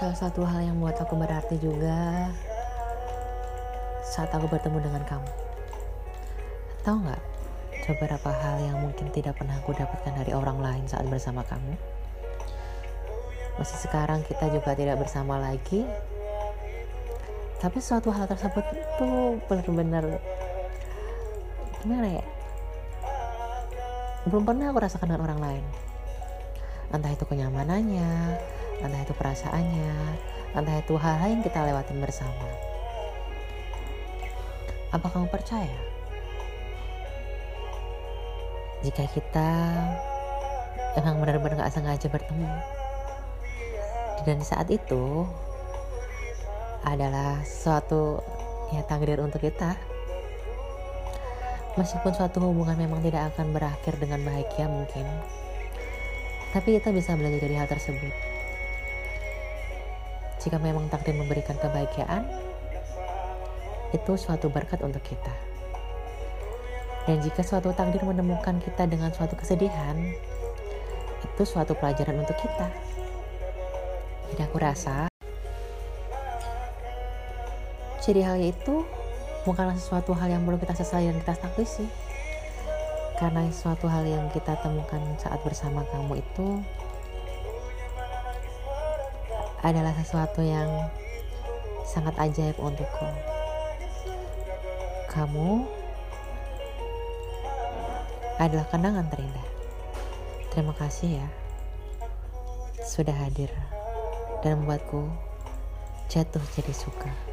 Salah satu hal yang buat aku berarti juga saat aku bertemu dengan kamu. Tahu nggak beberapa hal yang mungkin tidak pernah aku dapatkan dari orang lain saat bersama kamu? Masih sekarang kita juga tidak bersama lagi, tapi suatu hal tersebut itu benar-benar gimana ya? Belum pernah aku rasakan dengan orang lain. Entah itu kenyamanannya, entah itu perasaannya, entah itu hal-hal yang kita lewatin bersama. Apa kamu percaya? Jika kita emang benar-benar gak sengaja bertemu, dan saat itu adalah suatu ya takdir untuk kita. Meskipun suatu hubungan memang tidak akan berakhir dengan bahagia mungkin, tapi kita bisa belajar dari hal tersebut. Jika memang takdir memberikan kebahagiaan, itu suatu berkat untuk kita. Dan jika suatu takdir menemukan kita dengan suatu kesedihan, itu suatu pelajaran untuk kita. Jadi aku rasa, jadi hal itu bukanlah sesuatu hal yang perlu kita sesali dan kita sih. Karena suatu hal yang kita temukan saat bersama kamu itu adalah sesuatu yang sangat ajaib untukku. Kamu adalah kenangan terindah. Terima kasih ya sudah hadir dan membuatku jatuh jadi suka.